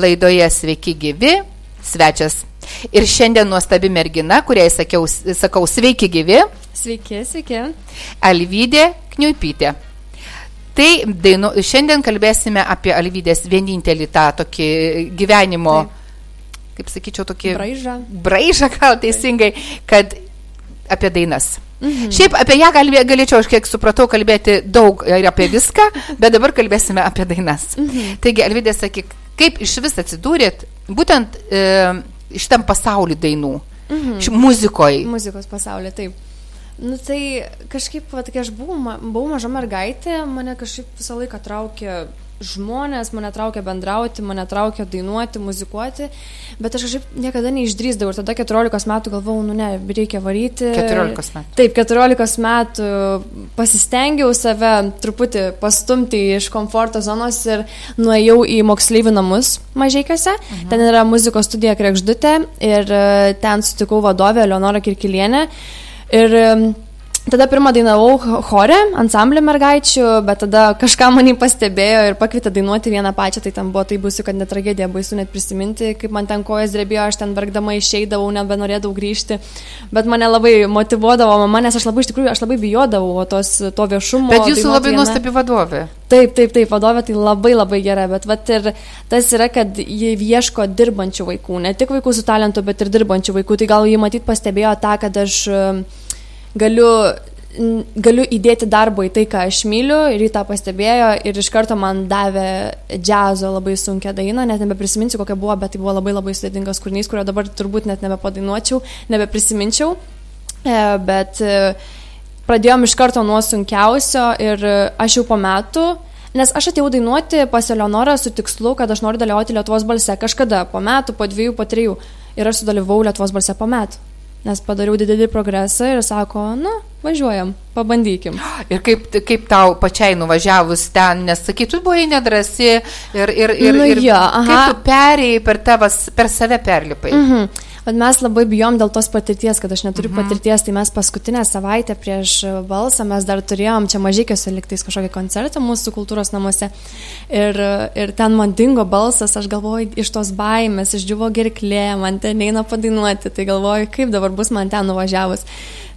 laidoje Sveiki gyvi, svečias. Ir šiandien nuostabi mergina, kuriai sakiau, sakau sveiki gyvi. Sveiki, sveiki. Alvydė Kniupytė. Tai dainu, šiandien kalbėsime apie Alvydės vienintelį tą tokį gyvenimo, Taip. kaip sakyčiau, tokį... Braižą. Braižą, gal teisingai, kad apie dainas. Mhm. Šiaip apie ją galbė, galėčiau, aš kiek supratau, kalbėti daug ir apie viską, bet dabar kalbėsime apie dainas. Mhm. Taigi, Alvidė, sakyk, kaip iš vis atsidūrėt būtent e, šitam pasaulį dainų, mhm. muzikoje? Muzikos pasaulyje, taip. Nu tai kažkaip, va, kai aš buvau, buvau maža mergaitė, mane kažkaip visą laiką traukė žmonės, mane traukia bendrauti, mane traukia dainuoti, muzikuoti, bet aš kažkaip niekada neišdrįsdavau ir tada 14 metų galvojau, nu ne, reikia varyti. 14 metų. Taip, 14 metų pasistengiau save truputį pastumti iš komforto zonos ir nuėjau į moksleivių namus mažiekiuose. Mhm. Ten yra muzikos studija Krekždutė ir e, ten sutikau vadovę Leonorą Kirkilienę. Ir Tada pirmą dainavau chore, ansamblį mergaičių, bet tada kažką manį pastebėjo ir pakvietė dainuoti vieną pačią, tai ten buvo tai baisu, kad net tragedija baisu net prisiminti, kaip man ten kojas drebėjo, aš ten verkdama išeidavau, nebenorėdavau grįžti, bet mane labai motivuodavo mama, nes aš labai iš tikrųjų, aš labai bijodavau tos, to viešumo. Bet jūsų labai nuostabi vadovė. Taip, taip, taip, vadovė tai labai labai gera, bet vat ir tas yra, kad jie ieško dirbančių vaikų, ne tik vaikų su talentu, bet ir dirbančių vaikų, tai gal jį matyt pastebėjo tą, kad aš galiu, galiu įdėti darbo į tai, ką aš myliu ir jį tą pastebėjo ir iš karto man davė džiazo labai sunkę dainą, net nebeprisiminsiu kokia buvo, bet tai buvo labai labai sudėtingas kūrinys, kurio dabar turbūt net nebepadainuočiau, nebeprisiminčiau, e, bet e, pradėjom iš karto nuo sunkiausio ir aš jau po metų Nes aš atėjau dainuoti pas Eleonorą su tikslu, kad aš noriu dalyvauti Lietuvos balse kažkada, po metų, po dviejų, po trijų. Ir aš sudalyvau Lietuvos balse po metų nes padariau didelį progresą ir sako, nu, važiuojam, pabandykim. Ir kaip, kaip tau pačiai nuvažiavus ten, nes sakytų, buvai nedrasi ir, ir, ir, nu, ir jo, kaip tu perėjai per, tavas, per save perlipai. Mhm. Bet mes labai bijom dėl tos patirties, kad aš neturiu mhm. patirties, tai mes paskutinę savaitę prieš balsą mes dar turėjom čia mažykiuose liktais kažkokį koncertą mūsų kultūros namuose. Ir, ir ten man dingo balsas, aš galvoju, iš tos baimės, išdžiuvo gerklė, man ten eina padainuoti, tai galvoju, kaip dabar bus man ten nuvažiavus.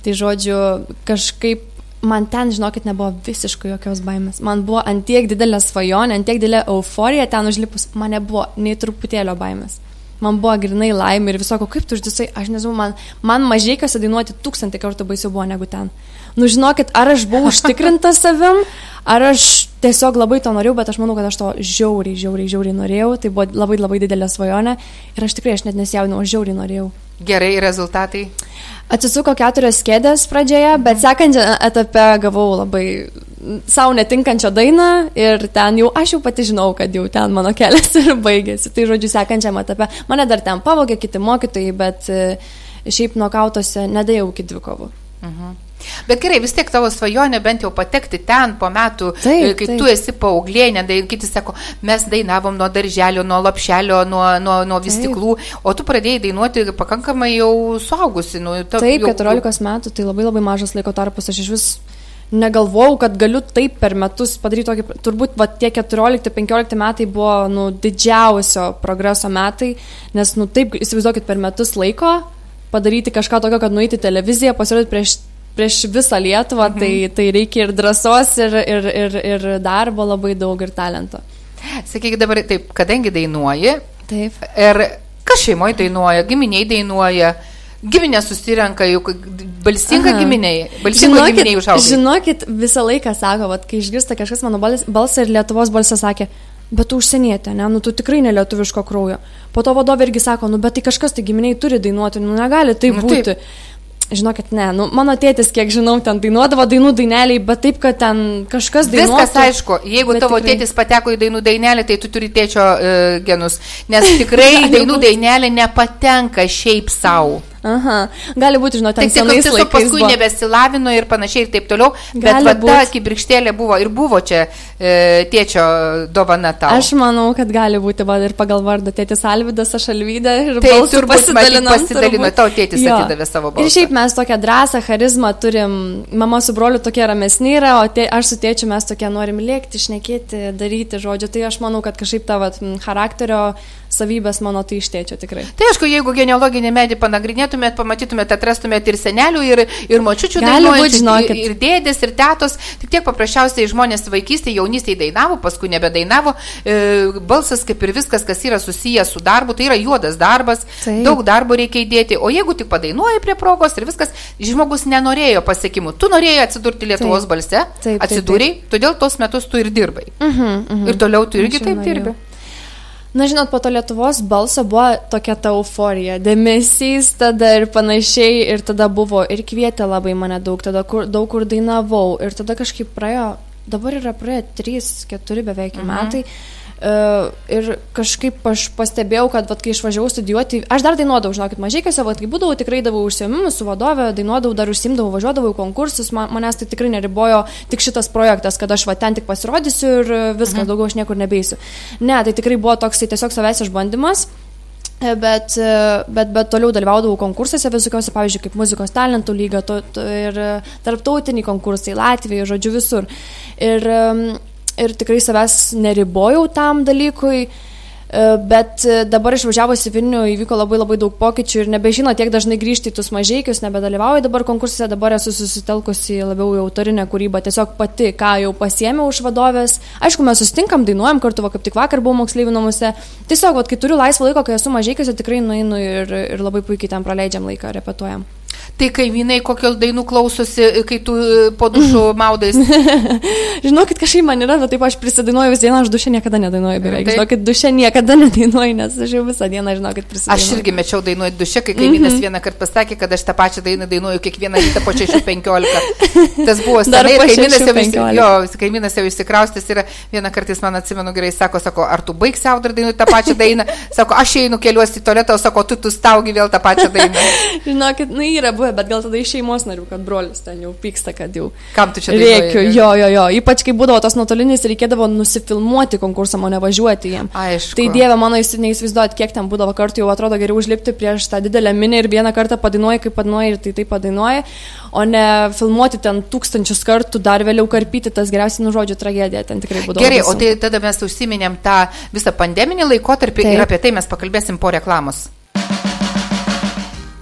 Tai žodžiu, kažkaip man ten, žinokit, nebuvo visiškai jokios baimės. Man buvo antiek didelė svajonė, antiek didelė euforija ten užlipus, man nebuvo nei truputėlio baimės man buvo grinai laimė ir visoko, kaip tu išdisai, aš nežinau, man, man mažiekiuose dainuoti tūkstantį kartų baisiau buvo negu ten. Nu žinokit, ar aš buvau užtikrinta savim, ar aš tiesiog labai to norėjau, bet aš manau, kad aš to žiauriai, žiauriai, žiauriai norėjau, tai buvo labai labai didelė svajonė ir aš tikrai, aš net nesijaudinau, aš žiauriai norėjau. Gerai, rezultatai? Atsisuko keturios kėdės pradžioje, bet sekančią etape gavau labai savo netinkančią dainą ir ten jau aš jau pati žinau, kad jau ten mano kelias ir baigėsi. Tai žodžiu, sekančiam etape mane dar ten pavogė kiti mokytojai, bet e, šiaip nokautose nedėjau iki dvikovų. Mhm. Bet gerai, vis tiek tavo svajonė bent jau patekti ten po metų, taip, kai taip. tu esi paauglė, nedai, kiti sako, mes dainavom nuo darželio, nuo lapšelio, nuo, nuo, nuo vystiklų, o tu pradėjai dainuoti pakankamai jau suaugusi. Nu, ta, taip, jau, 14 metų, tai labai labai mažas laiko tarpas, aš iš vis negalvojau, kad galiu taip per metus padaryti tokį, turbūt va, tie 14-15 metai buvo nu, didžiausio progreso metai, nes nu, taip, įsivaizduokit, per metus laiko padaryti kažką tokio, kad nueiti televiziją, pasirodyti prieš, prieš visą Lietuvą, mhm. tai, tai reikia ir drąsos, ir, ir, ir, ir darbo labai daug, ir talento. Sakyk dabar taip, kadangi dainuoji, taip. ir kas šeimoje dainuoja, giminiai dainuoja, giminė susirenka, juk balsinga giminiai, balsinga giminiai užauga. Žinokit, visą laiką sako, vat, kai išgirsta kažkas mano balsą ir Lietuvos balsą sakė, bet tu užsienietė, ne, nu tu tikrai nelietuviško kraujo. Po to vadovė irgi sako, nu bet tai kažkas, tai giminiai turi dainuoti, nu negali tai nu, būti. Taip. Žinokit, ne, nu, mano tėtis, kiek žinau, ten dainuodavo dainų daineliai, bet taip, kad ten kažkas dainuoja. Viskas aišku, jeigu tavo tikrai... tėtis pateko į dainų dainelį, tai tu turi tėčio uh, genus, nes tikrai dainų dainelė nepatenka šiaip savo. Aha, gali būti, žinot, ten laikais. Tiesiog paskui buvo. nebesilavino ir panašiai ir taip toliau, bet va, ta kibirkštėlė buvo ir buvo čia e, tėčio dovana tau. Aš manau, kad gali būti, va, ir pagal vardą tėtis Alvidas, aš Alvydą ir taip, balsų pasidalino. Pasidalino, tau tėtis jo. atidavė savo balsą. Ir šiaip mes tokią drąsą, charizmą turim, mama su broliu tokie ramesni yra, o tė, aš su tėčiu mes tokie norim lėkti, šnekėti, daryti, žodžiu, tai aš manau, kad kažkaip tavo charakterio savybės mano tai ištėčio tikrai. Tai aišku, jeigu genealoginį medį panagrinėtumėt, pamatytumėt, atrastumėt ir senelių, ir, ir močiučių dainuojančių, ir, ir dėdės, ir tetos, tik tiek paprasčiausiai žmonės vaikystėje, jaunystėje dainavo, paskui nebedainavo, e, balsas kaip ir viskas, kas yra susijęs su darbu, tai yra juodas darbas, Taip. daug darbo reikia įdėti, o jeigu tik padainuoji prie progos ir viskas, žmogus nenorėjo pasiekimų, tu norėjai atsidurti Lietuvos taip. balse, taip, atsidūrėjai, taip, taip. todėl tos metus tu ir dirbai. Uh -huh, uh -huh. Ir toliau tu irgi taip dirbi. Na, žinot, po to Lietuvos balso buvo tokia ta euforija, dėmesys tada ir panašiai, ir tada buvo ir kvietė labai mane daug, tada kur, daug kur dainavau, ir tada kažkaip praėjo, dabar yra praėję 3-4 beveik mhm. metai. Uh, ir kažkaip aš pastebėjau, kad vat, kai išvažiavau studijuoti, aš dar dainuodavau, žinokit, mažėkiuose, kai būdavau, tikrai davau užsiemimus su vadove, dainuodavau, dar užsimdavau, važiuodavau į konkursus, man, manęs tai tikrai neribojo tik šitas projektas, kad aš va ten tik pasirodysiu ir viskas, mhm. daugiau aš niekur nebeisiu. Ne, tai tikrai buvo toksai tiesiog savęs išbandymas. E, bet, e, bet, bet toliau dalyvaudavau konkursuose visokiuose, pavyzdžiui, kaip muzikos talentų lyga to, to, ir tarptautiniai konkursai Latvijoje, žodžiu, visur. Ir ir tikrai savęs neribojau tam dalykui. E, bet dabar išvažiavus į Vilnių įvyko labai labai daug pokyčių ir nebežino tiek dažnai grįžti į tuos mažiekius, nebedalyvauju dabar konkursuose, dabar esu susitelkusi labiau į autorinę kūrybą, tiesiog pati, ką jau pasiemiau už vadovės. Aišku, mes sustinkam, dainuojam kartu, va, kaip tik vakar buvau moksleivių namuose. Tiesiog, va, kai turiu laisvą laiko, kai esu mažiekiuose, tikrai nueinu ir, ir labai puikiai ten praleidžiam laiką, repetuojam. Tai kaimynai kokios dainų klausosi, kai tu e, po dušu maudais? Žinokit, kažkaip man yra, bet taip aš prisidainuoju visą dieną, aš dušę niekada nedainuoju beveik. Tai. Žinokit, dušę niekada nedainuoju, nes aš jau visą dieną, žinokit, prisidainuoju. Aš irgi mečiau dainuoti dušę, kai kaimynas mm -hmm. vieną kartą pasakė, kad aš tą pačią dainą dainuoju kiekvieną rytą po 6.15. Tas buvo senai, kaimynas jau, vis, jo, kaimynas jau įsikraustis ir vieną kartą jis man atsimenu gerai, sako, sako, ar tu baigsi audar dainuoti tą pačią dainą? Sako, aš einu keliuosi į tualetą, o sako, tu tu staugi vėl tą pačią dainą. Žinokit, nu yra buvę, bet gal tada iš šeimos narių, kad brolis ten jau pyksta, kad jau... Kam tu čia reikia? Jo, jo, jo. Ypač kai būdavo tos nuotolinis, reikėdavo nusifilmuoti konkursą, o ne važiuoti jiem. Aišku. Tai dieve mano, jūs neįsivaizduojat, kiek ten būdavo kartų, jau atrodo geriau užlipti prieš tą didelę minį ir vieną kartą padainuoji, kaip padainuoji ir tai taip padainuoji, o ne filmuoti ten tūkstančius kartų, dar vėliau karpyti tas geriausiai nužodžių tragedija, ten tikrai būdavo. Gerai, o tai tada mes užsiminėm tą visą pandeminį laikotarpį taip. ir apie tai mes pakalbėsim po reklamos.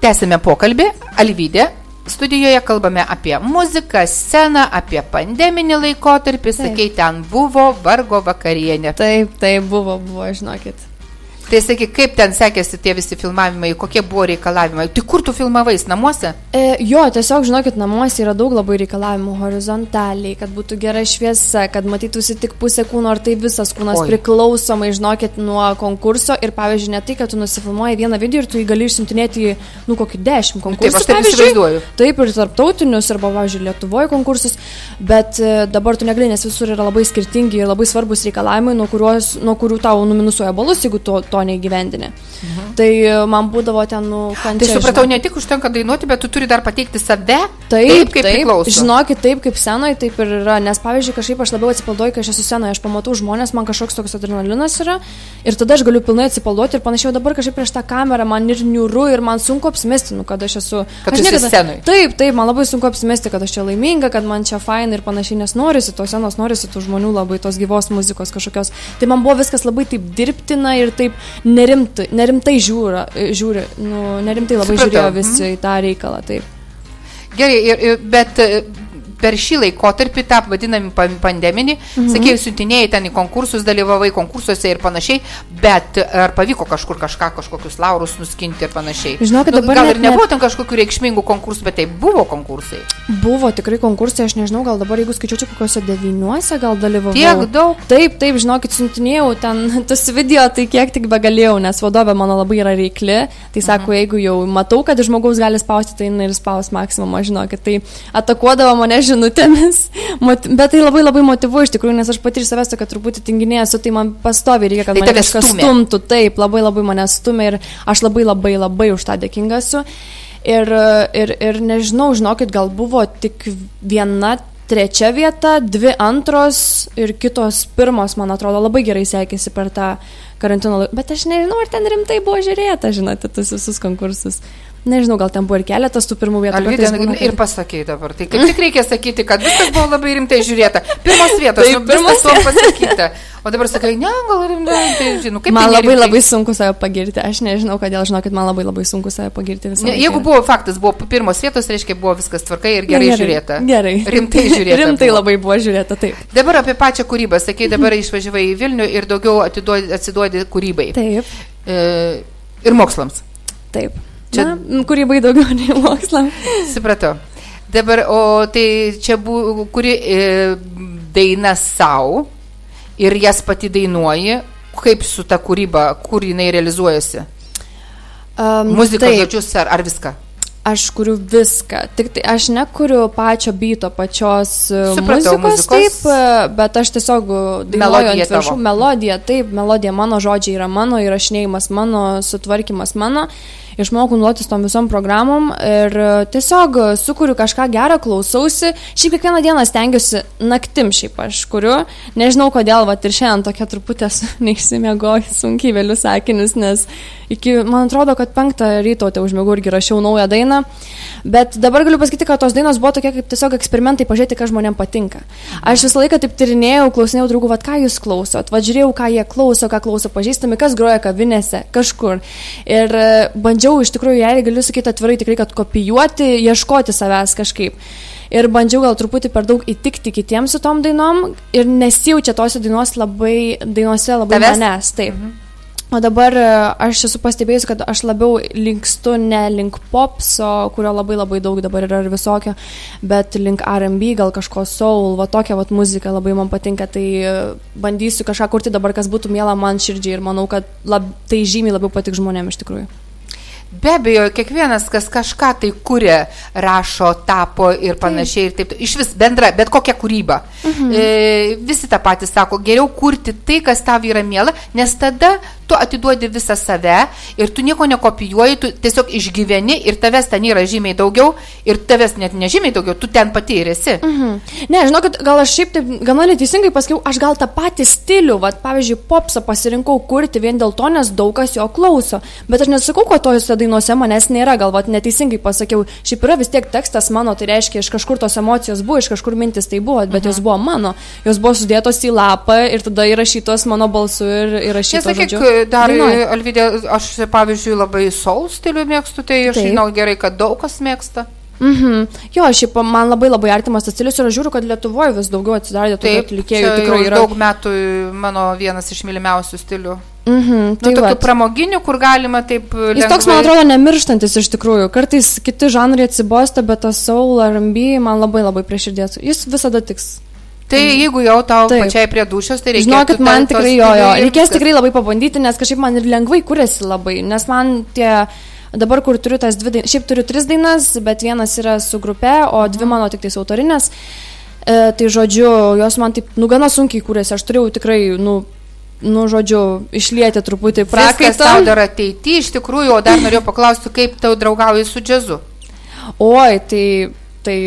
Tęsime pokalbį. Alvydė, studijoje kalbame apie muziką, sceną, apie pandeminį laikotarpį. Sakei, ten buvo vargo vakarienė. Taip, taip buvo, buvo, žinokit. Tai sakyk, kaip ten sekėsi tie visi filmavimai, kokie buvo reikalavimai? Tai kur tu filmavais, namuose? E, jo, tiesiog, žinokit, namuose yra daug labai reikalavimų horizontaliai, kad būtų gera šviesa, kad matytųsi tik pusė kūno, ar tai visas kūnas Oi. priklausomai, žinokit, nuo konkurso. Ir pavyzdžiui, ne tai, kad tu nusifilmuoji vieną video ir tu jį gali išsiuntinėti į, nu, kokį dešimt konkursų. Taip, aš taip įsivaizduoju. Taip, ir tarptautinius, arba, pavyzdžiui, Lietuvoje konkursus, bet e, dabar tu negali, nes visur yra labai skirtingi ir labai svarbus reikalavimai, nuo, kuriuos, nuo kurių tau numinusuoja balus, jeigu tu to neįgyvendini. Mhm. Tai e, man būdavo ten, nu, kančia. Tai supratau, žinok. ne tik užtenka dainuoti, bet tu turi dar pateikti save. Taip, taip kaip taip, priklauso. Žinokit, taip kaip scenoje, taip ir yra. Nes, pavyzdžiui, kažkaip aš labiau atsipalduoju, kai aš esu scenoje, aš pamatau žmonės, man kažkoks toks adrenalinas yra ir tada aš galiu pilnai atsipalduoti ir panašiai, dabar kažkaip prieš tą kamerą man ir niūru ir man sunku apsimesti, nu, kad aš esu. Kad aš niekada scenoje. Taip, taip, man labai sunku apsimesti, kad aš čia laiminga, kad man čia fain ir panašiai, nes norisi tos scenos, norisi tų žmonių labai tos gyvos muzikos kažkokios. Tai man buvo viskas labai taip dirbtina ir taip nerimtai, nerimtai žiūra, žiūri, nu, nerimtai labai Supratau. žiūrėjo visi mhm. į tą reikalą. Taip. Gerai, bet per šį laikotarpį, tą vadinamį pandeminį, mhm. sakėjai, siuntinėjai ten į konkursus, dalyvavai konkursuose ir panašiai, bet ar pavyko kažkur kažką, kažkokius laurus nuskinti ir panašiai? Žinokit, nu, gal ir nebuvo ten kažkokių reikšmingų konkursų, bet tai buvo konkursai. Buvo tikrai konkursai, aš nežinau, gal dabar jeigu skaičiuočiau kokiuose devyniuose, gal dalyvavau. Tiek daug. Taip, taip, žinokit, siuntinėjau ten tas video, tai kiek tik begalėjau, nes vadovė mano labai yra reikli, tai sako, mhm. jeigu jau matau, kad žmogaus gali spausti, tai ir spaus maksimumą, žinokit, tai atakuodavo mane, žinokit, žinutėmis, bet tai labai labai motivuoja iš tikrųjų, nes aš pati iš savęs tokia truputį tinginė esu, tai man pastovi reikia, kad tai mane kažkas stumtų, taip, labai labai mane stumia ir aš labai labai labai už tą dėkinga esu. Ir, ir, ir nežinau, žinokit, gal buvo tik viena trečia vieta, dvi antros ir kitos pirmos, man atrodo, labai gerai sekėsi per tą karantino laiką. Bet aš nežinau, ar ten rimtai buvo žiūrėta, žinote, tas visus konkursus. Nežinau, gal ten buvo ir keletas tų pirmų vietų. Alvydė, būna, ir pasakė dabar. Tai kaip tik reikia sakyti, kad viskas buvo labai rimtai žiūrėta. Pirmos vietos, tai nu, pirmas to pasakyta. O dabar sakai, ne, gal rimtai, tai žinau, kaip man tai labai labai sunku save pagirti. Aš nežinau, kodėl, žinokit, man labai labai sunku save pagirti visą laiką. Jeigu buvo faktas, buvo pirmos vietos, reiškia, buvo viskas tvarkai ir gerai, gerai žiūrėta. Gerai. Rimtai žiūrėta. rimtai buvo. labai buvo žiūrėta, taip. Dabar apie pačią kūrybą. Sakai, dabar išvažiavai į Vilnių ir daugiau atiduodi, atsiduodi kūrybai. Taip. E, ir mokslams. Taip. Čia Na, kūrybai daugiau nei mokslam. Supratau. Dabar, o tai čia buvo, kuri e, daina savo ir jas pati dainuoji, kaip su ta kūryba, kur jinai realizuojasi? Um, Muzika, žodžius ar, ar viską? Aš kuriu viską, tik tai aš nekuriu pačio byto, pačios e, Supratau, muzikos, muzikos, taip, e, bet aš tiesiog dainuoju ant viršų, melodija, taip, melodija mano žodžiai yra mano, įrašinėjimas mano, sutvarkymas mano išmokau nuotis tom visom programom ir e, tiesiog sukuriu kažką gerą, klausausi. Šiaip kiekvieną dieną stengiuosi naktim šiaip aš kuriu. Nežinau kodėl, va ir šiandien tokia truputė neišsimiegoju sunkiai vėliu sakinius, nes iki, man atrodo, kad penktą ryto te užmėgau irgi rašiau naują dainą. Bet dabar galiu pasakyti, kad tos dainos buvo tokie kaip tiesiog eksperimentai, pažiūrėti, kas žmonėms patinka. Aš visą laiką taip tyrinėjau, klausinėjau draugų, vad ką jūs klausot, vad žiūrėjau, ką jie klauso, ką klauso pažįstami, kas groja kavinėse, kažkur. Ir e, bandžiau iš tikrųjų, jei galiu sakyti atvirai, tikrai, kad kopijuoti, ieškoti savęs kažkaip. Ir bandžiau gal truputį per daug įtikti kitiems su tom dainom ir nesijaučia tose dainos labai, dainuose labai Tavęs? manęs. Taip. Mhm. O dabar e, aš esu pastebėjus, kad aš labiau linkstu ne link popso, kurio labai labai daug dabar yra ir visokio, bet link RB, gal kažko soul, va tokia va muzika labai man patinka, tai e, bandysiu kažką kurti dabar, kas būtų miela man širdžiai ir manau, kad lab, tai žymiai labiau patik žmonėms iš tikrųjų. Be abejo, kiekvienas, kas kažką tai kuria, rašo, tapo ir panašiai, ir taip, iš vis bendra, bet kokia kūryba. Mhm. E, visi tą patį sako, geriau kurti tai, kas tau yra miela, nes tada tu atiduodi visą save ir tu nieko nekopijuoji, tu tiesiog išgyveni ir tavęs ten yra žymiai daugiau ir tavęs net nežymiai daugiau, tu ten pati ir esi. Mhm. Ne, žinau, kad gal aš šiaip taip gana neteisingai pasakiau, aš gal tą patį stilių, vat, pavyzdžiui, popsą pasirinkau kurti vien dėl to, nes daug kas jo klauso, bet aš nesakau, kad tojose dainuose manęs nėra, gal vat, neteisingai pasakiau, šiaip yra vis tiek tekstas mano, tai reiškia, iš kažkur tos emocijos buvo, iš kažkur mintis tai buvo, bet mhm. jos buvo mano, jos buvo sudėtos į lapą ir tada įrašytos mano balsu ir įrašytos. Nesakyk, dar, Dainuoji. Alvidė, aš pavyzdžiui labai soul stilių mėgstu, tai aš žinau gerai, kad daug kas mėgsta. Mhm. Jo, šiaip man labai labai artimas tas stilius ir aš žiūriu, kad Lietuvoje vis daugiau atsidarė tokių atlikėjų. Tikrai yra daug metų mano vienas iš mylimiausių stilių. Mhm, nu, tai nu, tokių pramoginių, kur galima taip... Lengvai... Jis toks, man atrodo, nemirštantis iš tikrųjų. Kartais kiti žanrai atsibosta, bet tas soul, R&B man labai labai prie širdies. Jis visada tiks. Tai jeigu jau tau Taip. pačiai prie dušios, tai reikia. Žinokit, man tikrai jo, jo. Reikės tikrai labai pabandyti, nes kažkaip man ir lengvai kuriasi labai, nes man tie... Dabar, kur turiu tas dvi dainas, šiaip turiu tris dainas, bet vienas yra su grupe, o dvi mano tik tais autorinės. E, tai žodžiu, jos man taip, nu, gana sunkiai kūrėsi. Aš turėjau tikrai, nu, nu, žodžiu, išlieti truputį prakaitą. Kas tau dar ateity, iš tikrųjų, o dar norėjau paklausti, kaip tau draugauji su džiazu? Oi, tai, tai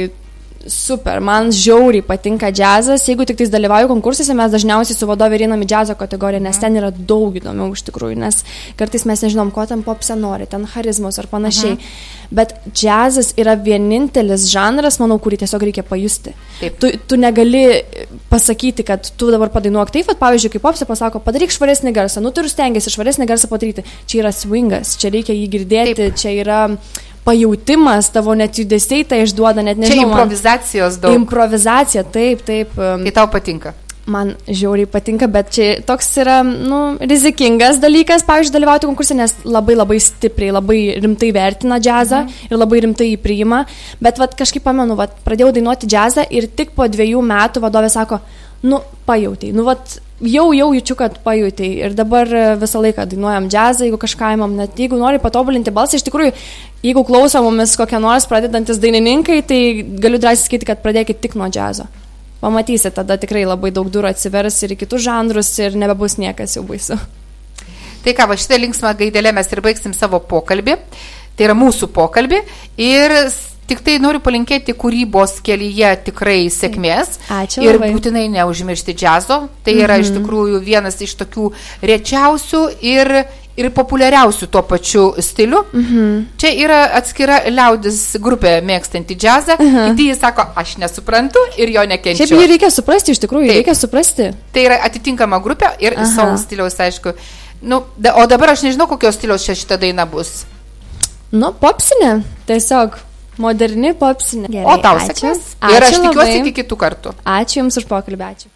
super, man žiauriai patinka džiazas. Jeigu tik tais dalyvauju konkursuose, mes dažniausiai su vadovė einam į džiazo kategoriją, nes ten yra daug įdomiau iš tikrųjų, nes kartais mes nežinom, ko ten popse nori, ten charizmos ar panašiai. Mhm. Bet džiazas yra vienintelis žanras, manau, kurį tiesiog reikia pajusti. Taip. Tu, tu negali pasakyti, kad tu dabar padainuok taip, kad pavyzdžiui, kaip popse pasako, padaryk švaresnį garsą, nu turiu stengiasi švaresnį garsą padaryti. Čia yra swingas, čia reikia jį girdėti, taip. čia yra pajautimas, tavo net judesiai tai išduoda, net nežinau. Čia improvizacijos daug. Improvizacija, taip, taip. Tai tau patinka? Man žiauriai patinka, bet čia toks yra, nu, rizikingas dalykas, pavyzdžiui, dalyvauti konkursė, nes labai labai stipriai, labai rimtai vertina džiazą mhm. ir labai rimtai jį priima. Bet vat, kažkaip pamenu, vat, pradėjau dainuoti džiazą ir tik po dviejų metų vadovė sako, nu, pajautai, nu, vat, jau, jau jaučiu, kad pajutėjai. Ir dabar e, visą laiką dainuojam džiazą, jeigu kažką įmam, net jeigu nori patobulinti balsą, iš tikrųjų, jeigu klauso mumis kokie nors pradedantis dainininkai, tai galiu drąsiai sakyti, kad pradėkit tik nuo džiazo. Pamatysit, tada tikrai labai daug durų atsivers ir į kitus žanrus ir nebebus niekas jau baisu. Tai ką, va šitą linksmą gaidelę mes ir baigsim savo pokalbį. Tai yra mūsų pokalbį ir Tik tai noriu palinkėti kūrybos kelyje tikrai sėkmės. Ačiū Ir labai. būtinai neužmiršti džiazo. Tai yra iš tikrųjų vienas iš tokių rečiausių ir, ir populiariausių tuo pačiu stiliu. Čia yra atskira liaudis grupė mėgstanti džiazą. Kiti jis sako, aš nesuprantu ir jo nekenčiu. Šiaip jį reikia suprasti, iš tikrųjų, Taip. reikia suprasti. Tai yra atitinkama grupė ir Aha. savo stiliaus, aišku. Nu, da, o dabar aš nežinau, kokios stiliaus šita daina bus. Nu, popsinė, tiesiog moderni popsinė. o tau sėkmės. Ir aš tikiuosi iki kitų kartų. Ačiū Jums už pokalbį, ačiū.